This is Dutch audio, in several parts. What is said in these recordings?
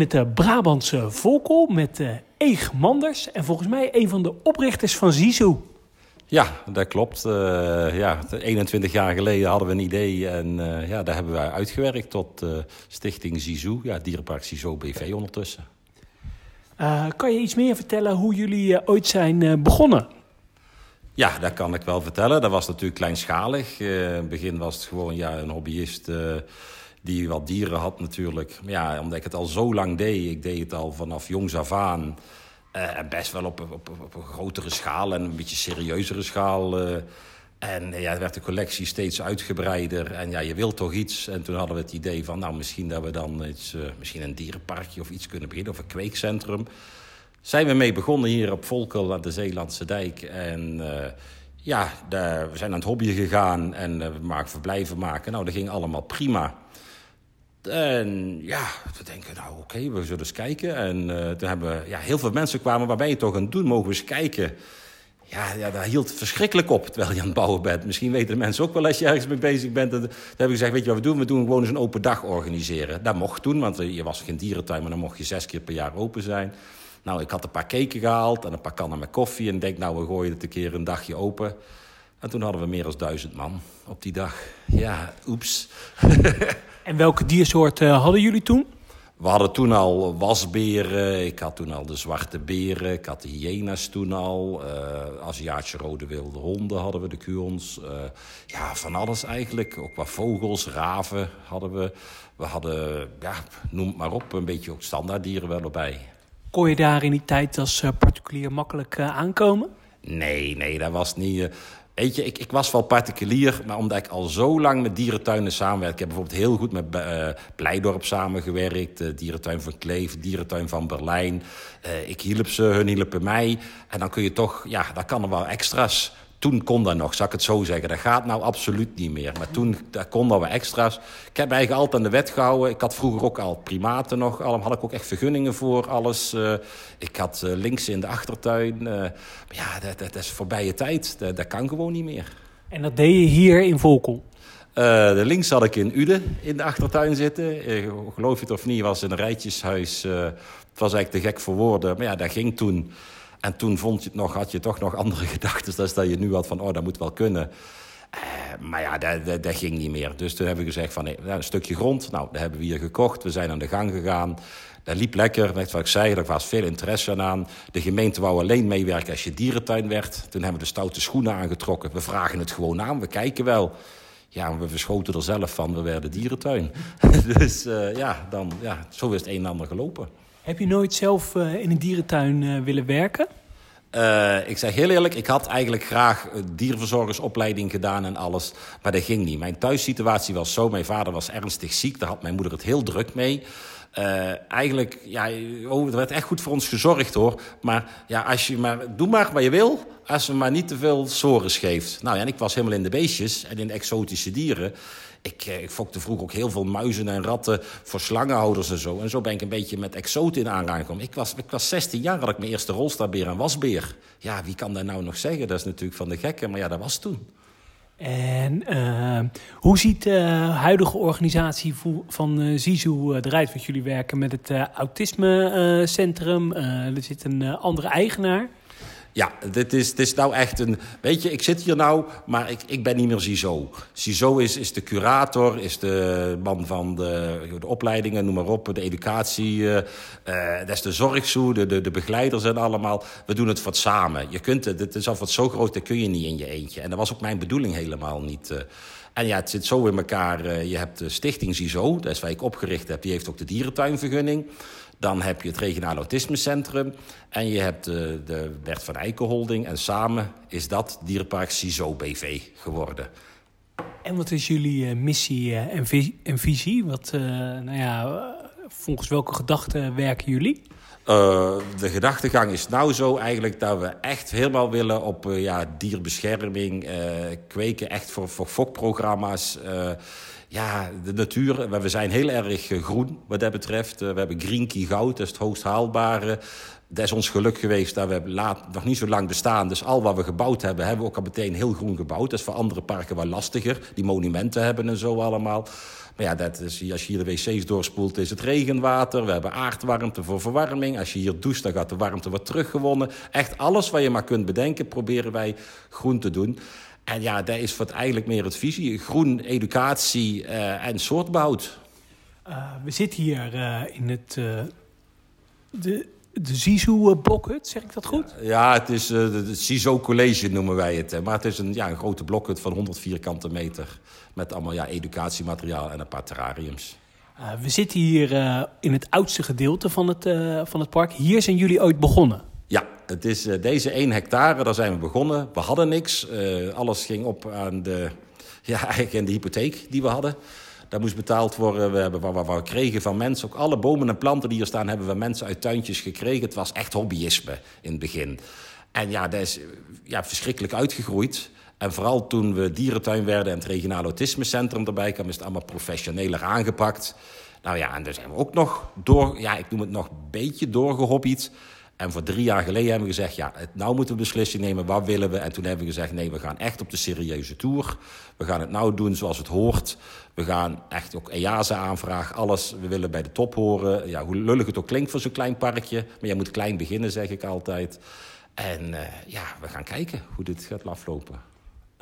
het uh, Brabantse Volkel met uh, Eeg Manders. En volgens mij een van de oprichters van Zizou. Ja, dat klopt. Uh, ja, 21 jaar geleden hadden we een idee en ja, daar hebben wij uitgewerkt tot Stichting Zizou. Ja, Dierenpark Zizou BV ondertussen. kan je iets meer vertellen hoe jullie ooit zijn begonnen? Ja, dat kan ik wel vertellen. Dat was natuurlijk kleinschalig. in het begin was het gewoon ja, een hobbyist die wat dieren had natuurlijk. Ja, omdat ik het al zo lang deed, ik deed het al vanaf jongs af aan... Uh, best wel op, op, op, een grotere schaal en een beetje serieuzere schaal. Uh, en ja, werd de collectie steeds uitgebreider. En ja, je wilt toch iets. En toen hadden we het idee van, nou, misschien dat we dan iets, uh, misschien een dierenparkje of iets kunnen beginnen. Of een kweekcentrum. Zijn we mee begonnen hier op Volkel aan de Zeelandse Dijk. En ja, we zijn aan het hobbyen gegaan en we maken verblijven maken. Nou, dat ging allemaal prima. En ja, we denken, nou oké, we zullen eens kijken. En uh, toen hebben ja, heel veel mensen kwamen, waar ben je toch aan het doen? Mogen we eens kijken? Ja, ja, dat hield verschrikkelijk op terwijl je aan het bouwen bent. Misschien weten de mensen ook wel als je ergens mee bezig bent. Dan hebben we gezegd, weet je wat we doen? We doen gewoon eens een open dag organiseren. Dat mocht toen, want je was geen dierentuin, maar dan mocht je zes keer per jaar open zijn. Nou, ik had een paar keken gehaald en een paar kannen met koffie. En denk, nou, we gooien het een keer een dagje open. En toen hadden we meer dan duizend man op die dag. Ja, oeps. En welke diersoorten hadden jullie toen? We hadden toen al wasberen, ik had toen al de zwarte beren, ik had de hyena's toen al. Uh, Aziatische rode wilde honden hadden we, de kuons. Uh, ja, van alles eigenlijk. Ook wat vogels, raven hadden we. We hadden, ja, noem het maar op, een beetje ook standaarddieren wel erbij. Kon je daar in die tijd als particulier makkelijk aankomen? Nee, nee, dat was niet... Weet je, ik, ik, was wel particulier, maar omdat ik al zo lang met dierentuinen samenwerk. Ik heb bijvoorbeeld heel goed met uh, Pleidorp samengewerkt. Uh, dierentuin van Kleef, dierentuin van Berlijn. Uh, ik hielp ze, hun hielpen mij. En dan kun je toch, ja, daar kan er wel extra's toen kon dat nog, zal ik het zo zeggen. Dat gaat nou absoluut niet meer. Maar toen dat wel extra's. Ik heb eigenlijk altijd aan de wet gehouden. Ik had vroeger ook al primaten nog. Allemaal had ik ook echt vergunningen voor alles. Uh, ik had uh, links in de achtertuin. Uh, maar ja, dat, dat, dat, is voorbije tijd. Dat, dat kan gewoon niet meer. En dat deed je hier in Volkel? de links had ik in Uden in de achtertuin zitten. geloof je het of niet, was in een rijtjeshuis. het was eigenlijk te gek voor woorden. Maar ja, dat ging toen... En toen vond je het nog, had je toch nog andere gedachten... dan dat je nu had van, oh, dat moet wel kunnen. Uh, maar ja, dat, dat, ging niet meer. Dus toen hebben we gezegd van, een stukje grond. Nou, dat hebben we hier gekocht. We zijn aan de gang gegaan. Dat liep lekker, net wat ik zei, er was veel interesse aan. De gemeente wou alleen meewerken als je dierentuin werd. Toen hebben we de stoute schoenen aangetrokken. We vragen het gewoon aan, we kijken wel. Ja, we verschoten er zelf van, we werden dierentuin. dus uh, ja, dan, ja, zo is het een en ander gelopen. Heb je nooit zelf uh, in een dierentuin uh, willen werken? Uh, ik zeg heel eerlijk, ik had eigenlijk graag dierverzorgersopleiding gedaan en alles. Maar dat ging niet. Mijn thuissituatie was zo. Mijn vader was ernstig ziek. Daar had mijn moeder het heel druk mee. Eigenlijk, ja, oh, er werd echt goed voor ons gezorgd hoor. Maar ja, als je maar, doe maar wat je wil, als je maar niet te veel sores geeft. Nou ja, ik was helemaal in de beestjes en in de exotische dieren. Ik, eh, ik fokte vroeger ook heel veel muizen en ratten voor slangenhouders en zo. En zo ben ik een beetje met exoten in aanraking gekomen. Ik was, ik was 16 jaar, had ik mijn eerste rolstaarbeer en wasbeer. Ja, wie kan dat nou nog zeggen? Dat is natuurlijk van de gekken, maar ja, dat was toen. En uh, hoe ziet de huidige organisatie van uh, Zizou eruit? Want jullie werken met het autismecentrum. er zit een andere eigenaar. Ja, dit is, dit is nou echt een... Weet je, ik zit hier nou, maar ik, ik ben niet meer CISO. CISO is, is de curator, is de man van de, de opleidingen, noem maar op, de educatie. Dat is de zorgzoe, de, de, de begeleiders en allemaal. We doen het wat samen. Je kunt het, het is al wat zo groot, dat kun je niet in je eentje. En dat was ook mijn bedoeling helemaal niet... Uh, en ja, het zit zo in elkaar. je hebt de stichting CISO, dat is waar ik opgericht heb. Die heeft ook de dierentuinvergunning. Dan heb je het regionaal autismecentrum. En je hebt de, de Bert van Eiken Holding. En samen is dat Dierenpark CISO BV geworden. En wat is jullie uh, missie uh, en, vi en, visie? Wat, uh, nou ja, volgens welke gedachten werken jullie? de gedachtegang is nou zo eigenlijk dat we echt helemaal willen op ja, dierbescherming, kweken echt voor, voor fokprogramma's ja, de natuur, we zijn heel erg eh, groen wat dat betreft. Eh, we hebben Green goud, dat is het hoogst haalbare. Dat is ons geluk geweest dat we laat, nog niet zo lang bestaan. Dus al wat we gebouwd hebben, hebben we ook al meteen heel groen gebouwd. Dat is voor andere parken wel lastiger. Die monumenten hebben en zo allemaal. Maar ja, dat is, als je hier de wc's doorspoelt, is het regenwater. We hebben aardwarmte voor verwarming. Als je hier doucht, dan gaat de warmte wat teruggewonnen. Echt alles wat je maar kunt bedenken, proberen wij groen te doen. En ja, dat is wat eigenlijk meer het visie. Groen, educatie uh, en soortbehoud. Uh, we zitten hier uh, in het... de de Zizou-blokhut, zeg ik dat goed? Ja, het is uh, de Zizou College noemen wij het. Maar het is een, ja, een grote blokhut van 100 vierkante meter. Met allemaal ja, educatiemateriaal en een paar terrariums. Uh, we zitten hier uh, in het oudste gedeelte van het, van het park. Hier zijn jullie ooit begonnen? Ja, het is deze 1 hectare, daar zijn we begonnen. We hadden niks. alles ging op aan de, ja, eigenlijk aan de hypotheek die we hadden. Dat moest betaald worden. We hebben wat we kregen van mensen. Ook alle bomen en planten die hier staan, hebben we mensen uit tuintjes gekregen. Het was echt hobbyisme in het begin. En ja, dat is ja, verschrikkelijk uitgegroeid. En vooral toen we dierentuin werden en het regionale autismecentrum erbij kwam, is het allemaal professioneler aangepakt. Nou ja, en daar zijn we ook nog door, ja, ik noem het nog een beetje doorgehobbied. En voor drie jaar geleden hebben we gezegd, ja, nou moeten we beslissing nemen, wat willen we? En toen hebben we gezegd, nee, we gaan echt op de serieuze tour. We gaan het nou doen zoals het hoort. We gaan echt ook EASA-aanvraag, alles. We willen bij de top horen. Ja, hoe lullig het ook klinkt voor zo'n klein parkje. Maar je moet klein beginnen, zeg ik altijd. En uh, ja, we gaan kijken hoe dit gaat aflopen.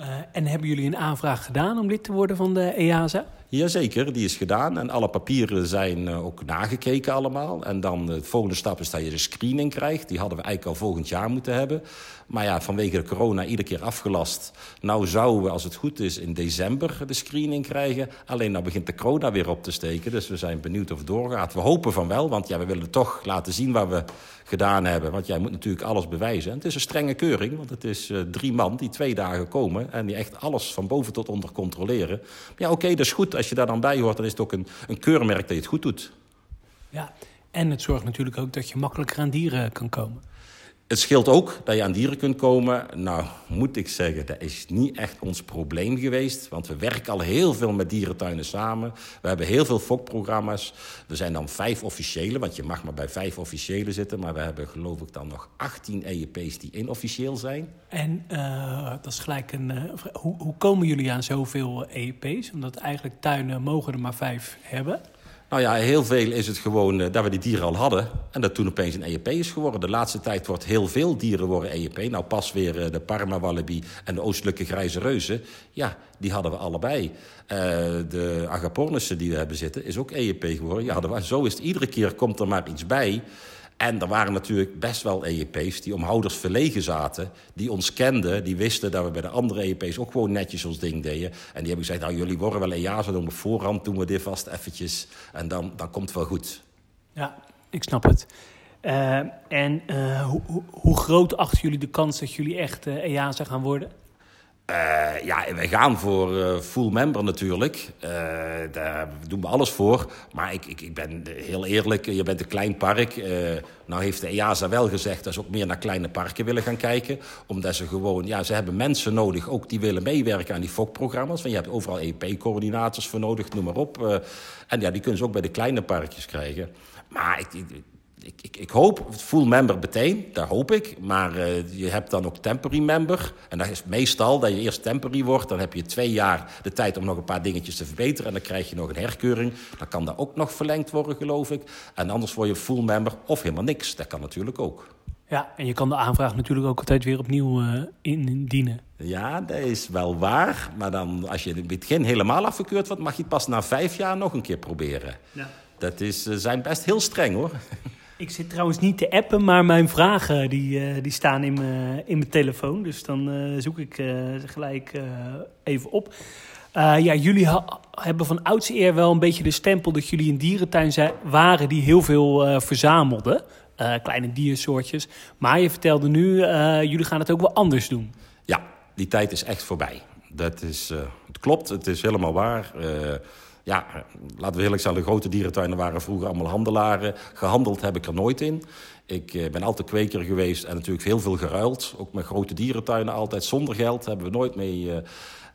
Uh, en hebben jullie een aanvraag gedaan om lid te worden van de EASA? Jazeker, die is gedaan. En alle papieren zijn uh, ook nagekeken allemaal. En dan de volgende stap is dat je de screening krijgt. Die hadden we eigenlijk al volgend jaar moeten hebben. Maar ja, vanwege de corona iedere keer afgelast. Nou zouden we, als het goed is, in december de screening krijgen. Alleen nou begint de corona weer op te steken. Dus we zijn benieuwd of het doorgaat. We hopen van wel, want ja, we willen toch laten zien wat we gedaan hebben. Want jij moet natuurlijk alles bewijzen. En het is een strenge keuring, want het is uh, drie man die twee dagen komen... en die echt alles van boven tot onder controleren. Maar ja, oké, dat is goed. Als je daar dan bij hoort, dan is het ook een, een keurmerk dat je het goed doet. Ja, en het zorgt natuurlijk ook dat je makkelijker aan dieren kan komen. Het scheelt ook dat je aan dieren kunt komen. Nou, moet ik zeggen, dat is niet echt ons probleem geweest. Want we werken al heel veel met dierentuinen samen. We hebben heel veel fokprogramma's. Er zijn dan vijf officiële, want je mag maar bij vijf officiële zitten. Maar we hebben geloof ik dan nog 18 EEP's die inofficieel zijn. En uh, dat is gelijk een... Uh, hoe, hoe komen jullie aan zoveel EEP's? Omdat eigenlijk tuinen mogen er maar vijf hebben. Nou ja, heel veel is het gewoon uh, dat we die dieren al hadden. En dat toen opeens een EEP is geworden. De laatste tijd wordt heel veel dieren worden EEP. Nou pas weer uh, de Parma Wallaby en de Oostelijke Grijze Reuzen. Ja, die hadden we allebei. Uh, de Agapornissen die we hebben zitten is ook EEP geworden. Ja, zo is het. Iedere keer komt er maar iets bij. En er waren natuurlijk best wel EEP's die om houders verlegen zaten. Die ons kenden, die wisten dat we bij de andere EEP's ook gewoon netjes ons ding deden. En die hebben gezegd, nou jullie worden wel EASA, doen op voorhand doen we dit vast eventjes. En dan, dan komt het wel goed. Ja, ik snap het. Uh, en uh, hoe, hoe groot achten jullie de kans dat jullie echt uh, EASA gaan worden? Uh, ja, wij gaan voor uh, full member natuurlijk. Uh, daar doen we alles voor. Maar ik, ik, ik ben heel eerlijk, je bent een klein park. nou heeft de EASA wel gezegd dat ze ook meer naar kleine parken willen gaan kijken. Omdat ze gewoon, ja, ze hebben mensen nodig ook die willen meewerken aan die FOC-programma's. Want je hebt overal EP-coördinators voor nodig, noem maar op. en ja, die kunnen ze ook bij de kleine parkjes krijgen. Maar ik ik, ik, ik, hoop full member meteen, daar hoop ik. Maar uh, je hebt dan ook temporary member. En dat is meestal dat je eerst temporary wordt. Dan heb je twee jaar de tijd om nog een paar dingetjes te verbeteren. En dan krijg je nog een herkeuring. Dan kan dat ook nog verlengd worden, geloof ik. En anders word je full member of helemaal niks. Dat kan natuurlijk ook. Ja, en je kan de aanvraag natuurlijk ook altijd weer opnieuw uh, indienen. Ja, dat is wel waar. Maar dan, als je in het begin helemaal afgekeurd wordt... mag je het pas na vijf jaar nog een keer proberen. Ja. Dat is, uh, zijn best heel streng, hoor. Ik zit trouwens niet te appen, maar mijn vragen die, uh, die staan in mijn, in mijn telefoon. Dus dan uh, zoek ik uh, gelijk even op. ja, jullie hebben van oudsher wel een beetje de stempel dat jullie een dierentuin zijn, waren die heel veel verzamelden. kleine diersoortjes. Maar je vertelde nu, jullie gaan het ook wel anders doen. Ja, die tijd is echt voorbij. Dat is, het klopt, het is helemaal waar ja, laten we eerlijk zijn, de grote dierentuinen waren vroeger allemaal handelaren. Gehandeld heb ik er nooit in. Ik eh, ben altijd kweker geweest en natuurlijk heel veel geruild. Ook met grote dierentuinen altijd zonder geld hebben we nooit mee...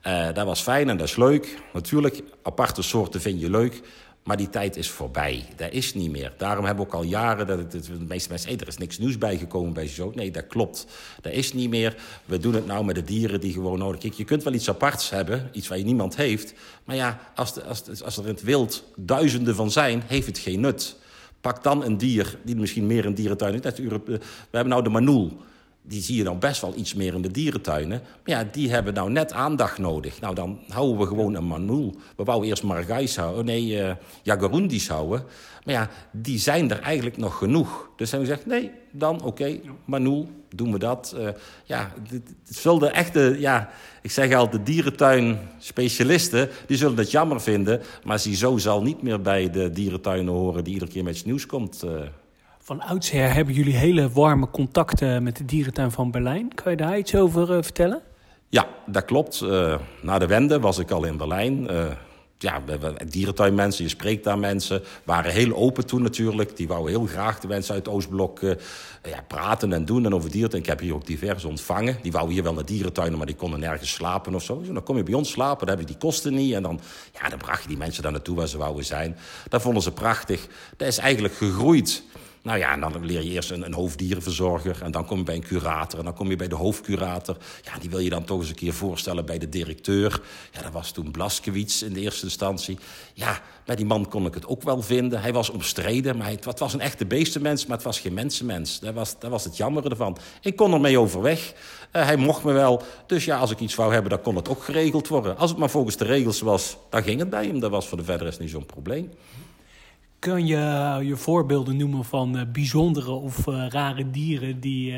Uh, dat was fijn en dat is leuk. Natuurlijk, aparte soorten vind je leuk. Maar die tijd is voorbij. Dat is niet meer. Daarom hebben we ook al jaren dat het, de meeste mensen... Er is niks nieuws bijgekomen bij zo. Nee, dat klopt. Dat is niet meer. We doen het nou met de dieren die gewoon nodig... Kijk, je kunt wel iets aparts hebben, iets waar je niemand heeft. Maar ja, als, als, als er in het wild duizenden van zijn, heeft het geen nut. Pak dan een dier die misschien meer in dierentuin is. We hebben nou de manoel die zie je dan best wel iets meer in de dierentuinen. Maar ja, die hebben nou net aandacht nodig. Nou, dan houden we gewoon een manoel. We wouden eerst Margais houden, nee, uh, Jagarundis houden. Maar ja, die zijn er eigenlijk nog genoeg. Dus hebben we gezegd, nee, dan oké, okay, manoel, doen we dat. Uh, ja, het zullen echte, ja, ik zeg al, de dierentuin-specialisten... die zullen het jammer vinden, maar zo zal niet meer bij de dierentuinen horen... die iedere keer met nieuws komt... Uh, van oudsher hebben jullie hele warme contacten met de dierentuin van Berlijn. Kan je daar iets over uh, vertellen? Ja, dat klopt. Uh, na de Wende was ik al in Berlijn. Uh, ja, dierentuinmensen, je spreekt daar mensen. waren heel open toen natuurlijk. Die wouden heel graag de mensen uit het Oostblok ja, praten en doen en over dierentuin. Ik heb hier ook divers ontvangen. Die wouden hier wel naar dierentuinen, maar die konden nergens slapen of zo. Dan kom je bij ons slapen, dan heb je die kosten niet. En dan, ja, dan bracht je die mensen daar naartoe waar ze wouden zijn. Dat vonden ze prachtig. Dat is eigenlijk gegroeid nou ja, en dan leer je eerst een, een, hoofddierenverzorger. En dan kom je bij een curator. En dan kom je bij de hoofdcurator. Ja, die wil je dan toch eens een keer voorstellen bij de directeur. Ja, dat was toen Blaskewitz in de eerste instantie. Ja, bij die man kon ik het ook wel vinden. Hij was omstreden, maar het, was een echte beestenmens. Maar het was geen mensenmens. Dat was, dat was het jammer ervan. Ik kon ermee overweg. Uh, hij mocht me wel. Dus ja, als ik iets wou hebben, dan kon het ook geregeld worden. Als het maar volgens de regels was, dan ging het bij hem. Dat was voor de verder niet zo'n probleem. Kun je je voorbeelden noemen van uh, bijzondere of uh, rare dieren die,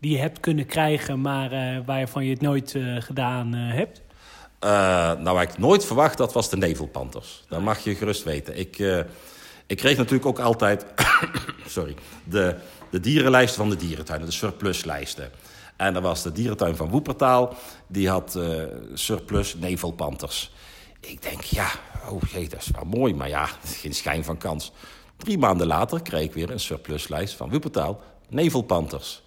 die je hebt kunnen krijgen, maar waarvan je het nooit gedaan hebt? nou, waar ik nooit verwacht had, was de nevelpanters. Dat mag je gerust weten. Ik, ik kreeg natuurlijk ook altijd sorry, de, de dierenlijsten van de dierentuinen, de surpluslijsten. En dat was de dierentuin van Woepertaal, die had surplus nevelpanters. Ik denk, ja, oh jee, dat is wel mooi, maar ja, geen schijn van kans. Drie maanden later kreeg ik weer een surpluslijst van Wuppertaal, nevelpanters.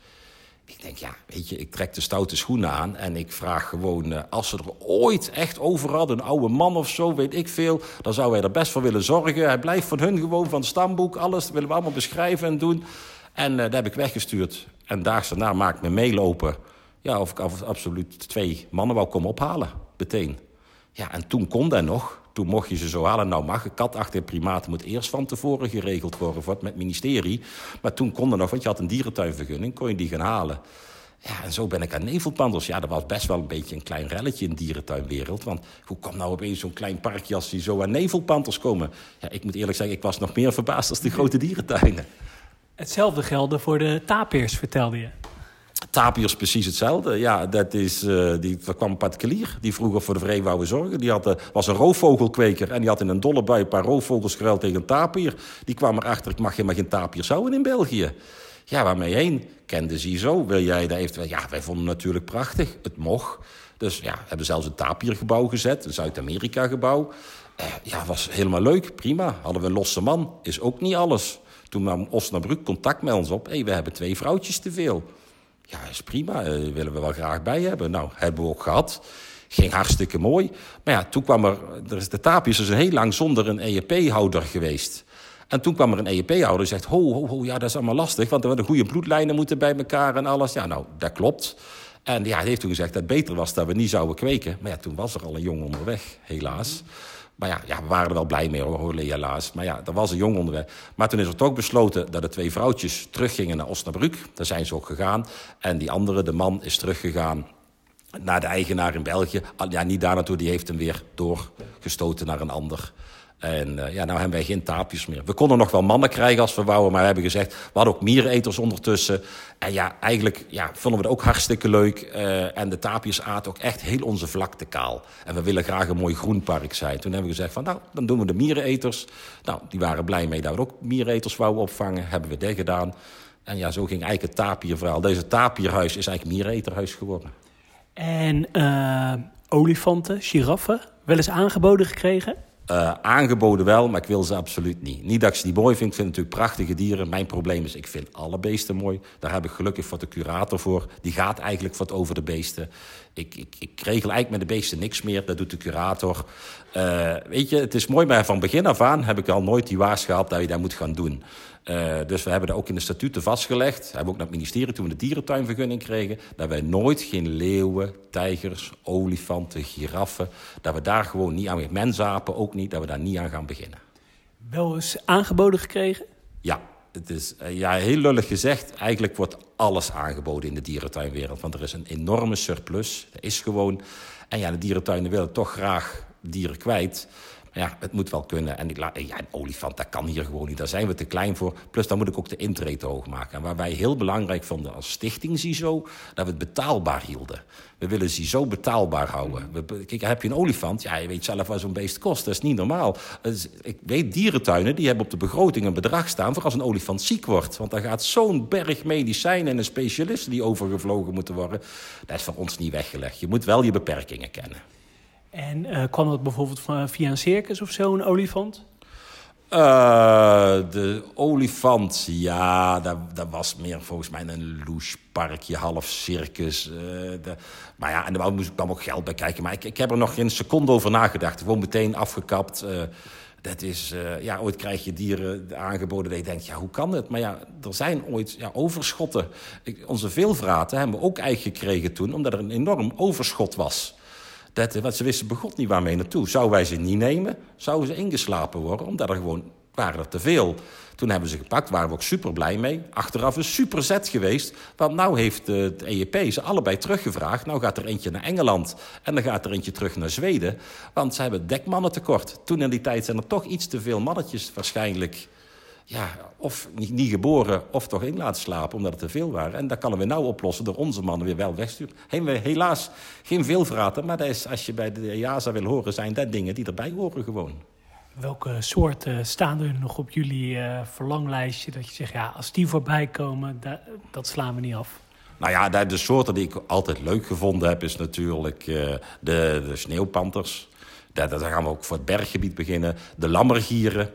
Ik denk, ja, weet je, ik trek de stoute schoenen aan en ik vraag gewoon... Uh, als ze er ooit echt over hadden, een oude man of zo, weet ik veel... dan zou hij er best voor willen zorgen. Hij blijft van hun gewoon, van het stamboek, alles willen we allemaal beschrijven en doen. En uh, dat heb ik weggestuurd. En daags daarna maak ik me meelopen... ja, of ik absoluut twee mannen wou komen ophalen, meteen. Ja, en toen kon dat nog. Toen mocht je ze zo halen. Nou mag een katachtige primaten moet eerst van tevoren geregeld worden voor het met ministerie. Maar toen kon dat nog, want je had een dierentuinvergunning, kon je die gaan halen. Ja, en zo ben ik aan nevelpanders. Ja, dat was best wel een beetje een klein relletje in de dierentuinwereld. Want hoe kwam nou opeens zo'n klein parkje als die zo aan nevelpanders komen? Ja, ik moet eerlijk zeggen, ik was nog meer verbaasd als de grote dierentuinen. Hetzelfde gelde voor de tapirs, vertelde je. Tapirs precies hetzelfde. Ja, dat is, uh, die, er kwam een particulier die vroeger voor de vree wou zorgen. Die had, uh, was een roofvogelkweker en die had in een dolle bui een paar roofvogels geruild tegen een tapier. Die kwam erachter, ik mag helemaal geen tapiers houden in België. Ja, waarmee heen? Kende ze zo? Wil jij dat eventueel? Ja, wij vonden het natuurlijk prachtig. Het mocht. Dus ja, hebben zelfs een tapiergebouw gezet, een Zuid-Amerika gebouw. Uh, ja, was helemaal leuk, prima. Hadden we een losse man, is ook niet alles. Toen nam Osnabrück contact met ons op. Hey, we hebben twee vrouwtjes te veel. Ja, is prima. Uh, willen we wel graag bij hebben. Nou, hebben we ook gehad. Ging hartstikke mooi. Maar ja, toen kwam er... er is de Tapius is heel lang zonder een EEP-houder geweest. En toen kwam er een EEP-houder die zegt... Ho, ho, ho, ja, dat is allemaal lastig. Want er worden goede bloedlijnen moeten bij elkaar en alles. Ja, nou, dat klopt. En ja, hij heeft toen gezegd dat het beter was dat we niet zouden kweken. Maar ja, toen was er al een jongen onderweg, helaas. Maar ja, ja, we waren er wel blij mee hoor, helaas. Maar ja, er was een jong onderweg. Maar toen is er toch besloten dat de twee vrouwtjes teruggingen naar Osnabrück. Daar zijn ze ook gegaan. En die andere, de man, is teruggegaan naar de eigenaar in België. Ja, niet daar naartoe, die heeft hem weer doorgestoten naar een ander en uh, ja, nou hebben wij geen taapjes meer. We konden nog wel mannen krijgen als we wouden, maar we hebben gezegd... we hadden ook miereneters ondertussen. En ja, eigenlijk ja, vonden we het ook hartstikke leuk. Uh, en de taapjes aten ook echt heel onze vlakte kaal. En we willen graag een mooi groenpark zijn. Toen hebben we gezegd van, nou, dan doen we de miereneters. Nou, die waren blij mee dat we ook miereneters wouden opvangen. Hebben we dat gedaan. En ja, zo ging eigenlijk het tapierverhaal. Deze tapierhuis is eigenlijk miereneterhuis geworden. En uh, olifanten, giraffen, wel eens aangeboden gekregen? Uh, aangeboden wel, maar ik wil ze absoluut niet. Niet dat ik ze niet mooi vind. Ik vind natuurlijk prachtige dieren. Mijn probleem is, ik vind alle beesten mooi. Daar heb ik gelukkig voor de curator voor. Die gaat eigenlijk wat over de beesten. Ik, ik, ik regel eigenlijk met de beesten niks meer. Dat doet de curator. Uh, weet je, het is mooi, maar van begin af aan heb ik al nooit die waars gehad dat je dat moet gaan doen. Uh, dus we hebben dat ook in de statuten vastgelegd. We hebben ook naar het ministerie toen we de dierentuinvergunning kregen. Dat wij nooit geen leeuwen, tijgers, olifanten, giraffen. Dat we daar gewoon niet aan, mensapen ook niet, dat we daar niet aan gaan beginnen. Wel eens aangeboden gekregen? Ja, het is uh, ja, heel lullig gezegd. Eigenlijk wordt alles aangeboden in de dierentuinwereld. Want er is een enorme surplus. Dat is gewoon. En ja, de dierentuinen willen toch graag dieren kwijt ja, het moet wel kunnen. En ja, een olifant, dat kan hier gewoon niet. Daar zijn we te klein voor. Plus, dan moet ik ook de intree te hoog maken. En waar wij heel belangrijk vonden als stichting CISO... dat we het betaalbaar hielden. We willen CISO betaalbaar houden. Kijk, heb je een olifant, ja, je weet zelf wat zo'n beest kost. Dat is niet normaal. Ik weet dierentuinen, die hebben op de begroting een bedrag staan... voor als een olifant ziek wordt. Want dan gaat zo'n berg medicijnen en een specialisten die overgevlogen moeten worden. Dat is voor ons niet weggelegd. Je moet wel je beperkingen kennen. En uh, kwam dat bijvoorbeeld via een circus of zo, een olifant? Uh, de olifant, ja, dat, dat, was meer volgens mij een louche half circus. Uh, de, maar ja, en daar moest ik dan ook geld bij kijken. Maar ik, ik heb er nog geen seconde over nagedacht. Gewoon meteen afgekapt. Dat is, ja, ooit krijg je dieren aangeboden dat je denkt, ja, hoe kan het? Maar ja, er zijn ooit ja, overschotten. Onze veelvraten hebben we ook eigen gekregen toen, omdat er een enorm overschot was. Dat, want ze wisten begot niet waarmee naartoe. Zouden wij ze niet nemen, zouden ze ingeslapen worden, omdat er gewoon waren er te veel. Toen hebben ze gepakt, waren we ook super blij mee. Achteraf is super zet geweest, want nou heeft het EEP ze allebei teruggevraagd. Nou gaat er eentje naar Engeland en dan gaat er eentje terug naar Zweden. Want ze hebben dekmannen tekort. Toen in die tijd zijn er toch iets te veel mannetjes waarschijnlijk ja, of niet, niet, geboren of toch in laten slapen omdat het te veel waren. En dat kunnen we nou oplossen door onze mannen weer wel wegsturen. Helaas geen veelvraten, maar dat is, als je bij de EASA wil horen, zijn dat dingen die erbij horen gewoon. Welke soorten staan er nog op jullie uh, verlanglijstje dat je zegt, ja, als die voorbij komen, dat, dat slaan we niet af? Nou ja, de soorten die ik altijd leuk gevonden heb, is natuurlijk uh, de, de sneeuwpanters. Daar, daar gaan we ook voor het berggebied beginnen. De lammergieren.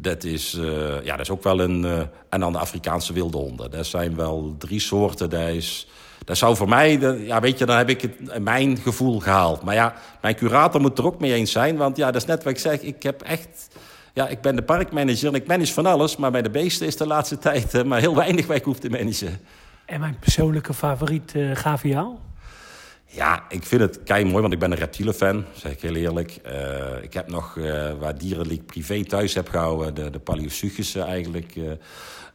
Dat is, uh, ja, dat is ook wel een... Uh, en dan de Afrikaanse wilde honden. Dat zijn wel drie soorten. Dat, is, dat zou voor mij... ja, weet je, dan heb ik het, mijn gevoel gehaald. Maar ja, mijn curator moet er ook mee eens zijn. Want ja, dat is net wat ik zeg. Ik heb echt... Ja, ik ben de parkmanager en ik manage van alles. Maar bij de beesten is de laatste tijd uh, maar heel weinig waar ik hoef te managen. En mijn persoonlijke favoriet, uh, gaviaal? Ja, ik vind het kei mooi, want ik ben een reptielenfan, zeg ik heel eerlijk. Uh, ik heb nog, uh, waar Dierenliek privé thuis heb gehouden, de, de Paleosuchus eigenlijk. Uh,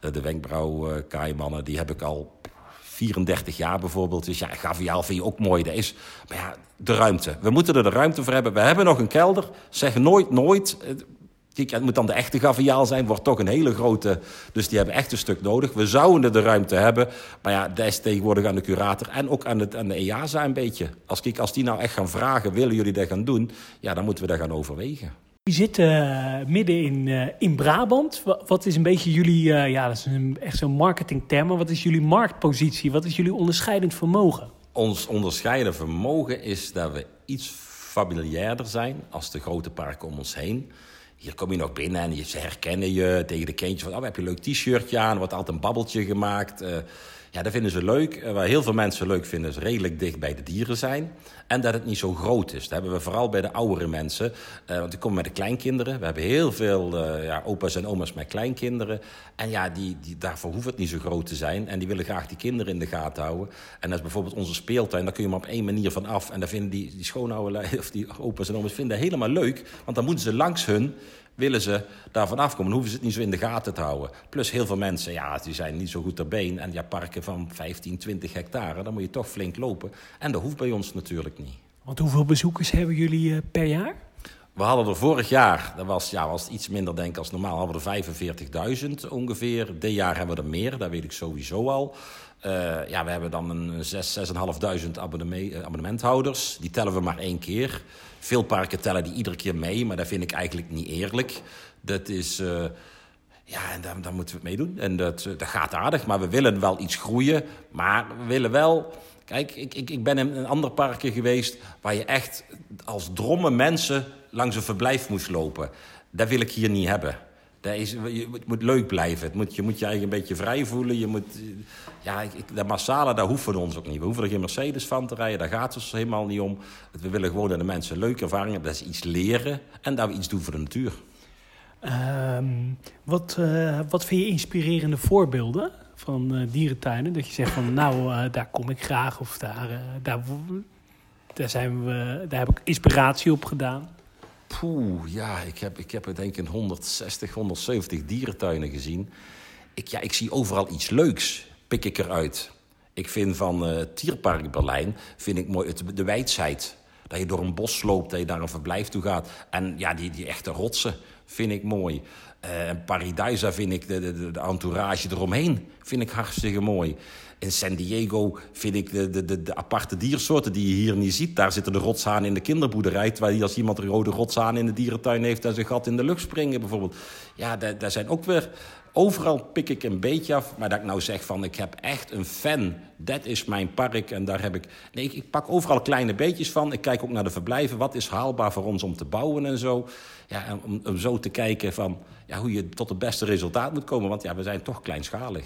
de wenkbrauwkaaimannen, die heb ik al 34 jaar bijvoorbeeld. Dus ja, gaviaal vind je ook mooi. Dat is, maar ja, de ruimte. We moeten er de ruimte voor hebben. We hebben nog een kelder. Zeg nooit, nooit. Kijk, het moet dan de echte gaviaal zijn, wordt toch een hele grote. Dus die hebben echt een stuk nodig. We zouden de ruimte hebben. Maar ja, dat is tegenwoordig aan de curator en ook aan, het, aan de EASA een beetje. Als, kijk, als die nou echt gaan vragen, willen jullie dat gaan doen? Ja, dan moeten we dat gaan overwegen. Je zit uh, midden in, uh, in Brabant. Wat is een beetje jullie, uh, ja, dat is een, echt zo'n marketingterm, maar wat is jullie marktpositie? Wat is jullie onderscheidend vermogen? Ons onderscheidend vermogen is dat we iets familiairder zijn als de grote parken om ons heen. Hier kom je nog binnen en ze herkennen je tegen de kindjes. Van, oh, heb je een leuk t-shirtje aan? Wordt altijd een babbeltje gemaakt. Uh, ja, dat vinden ze leuk. Uh, waar heel veel mensen leuk vinden is redelijk dicht bij de dieren zijn. En dat het niet zo groot is. Dat hebben we vooral bij de oudere mensen. Uh, want die komen met de kleinkinderen. We hebben heel veel ja, opa's en oma's met kleinkinderen. En ja, die, die, daarvoor hoeft het niet zo groot te zijn. En die willen graag die kinderen in de gaten houden. En dat is bijvoorbeeld onze speeltuin. Daar kun je maar op één manier van af. En daar vinden die, die schoonhouden, of die opa's en oma's vinden helemaal leuk. Want dan moeten ze langs hun willen ze daarvan afkomen. Dan hoeven ze het niet zo in de gaten te houden. Plus heel veel mensen, ja, die zijn niet zo goed ter been. En ja, parken van 15, 20 hectare, dan moet je toch flink lopen. En dat hoeft bij ons natuurlijk niet. Want hoeveel bezoekers hebben jullie uh, per jaar? We hadden er vorig jaar, dat was, ja, was iets minder denk ik als normaal, hadden we er 45.000 ongeveer. Dit jaar hebben we er meer, dat weet ik sowieso al. Uh, ja, we hebben dan een 6, 6.500 abonnementhouders. Die tellen we maar één keer. Veel parken tellen die iedere keer mee, maar dat vind ik eigenlijk niet eerlijk. Dat is... Uh, ja, en daar, moeten we het mee doen. En dat, dat gaat aardig, maar we willen wel iets groeien. Maar we willen wel... Kijk, ik, ik, ik ben in een ander parken geweest... waar je echt als dromme mensen langs een verblijf moest lopen. Dat wil ik hier niet hebben. Is, het moet leuk blijven. Het moet, je moet je eigen een beetje vrij voelen. Je moet, ja, ik, massale, daar hoeven we ons ook niet. We hoeven er geen Mercedes van te rijden. Daar gaat het ons helemaal niet om. We willen gewoon dat de mensen leuke ervaringen hebben. Dat ze iets leren. En dat we iets doen voor de natuur. Ehm, wat, uh, wat vind je inspirerende voorbeelden van uh, dierentuinen? Dat je zegt van nou, uh, daar kom ik graag of daar, daar, daar, zijn we, daar heb ik inspiratie op gedaan. Poeh, ja, ik heb, ik heb er denk ik 160, 170 dierentuinen gezien. Ik, ja, ik zie overal iets leuks, pik ik eruit. Ik vind van uh, Tierpark Berlijn, vind ik mooi, het, de wijsheid. Dat je door een bos loopt, dat je daar een verblijf toe gaat. En ja, die, die echte rotsen vind ik mooi. Uh, en Paradisa vind ik, de, de, de entourage eromheen, vind ik hartstikke mooi. In San Diego vind ik de, de, de, de, aparte diersoorten die je hier niet ziet. Daar zitten de rotshaan in de kinderboerderij. Terwijl als iemand een rode rotshaan in de dierentuin heeft... en zijn gat in de lucht springen bijvoorbeeld. Ja, daar, daar zijn ook weer... Overal pik ik een beetje af. Maar dat ik nou zeg van ik heb echt een fan. Dat is mijn park en daar heb ik... Nee, ik pak overal kleine beetjes van. Ik kijk ook naar de verblijven. Wat is haalbaar voor ons om te bouwen en zo. Ja, om, om zo te kijken van ja, hoe je tot het beste resultaat moet komen. Want ja, we zijn toch kleinschalig.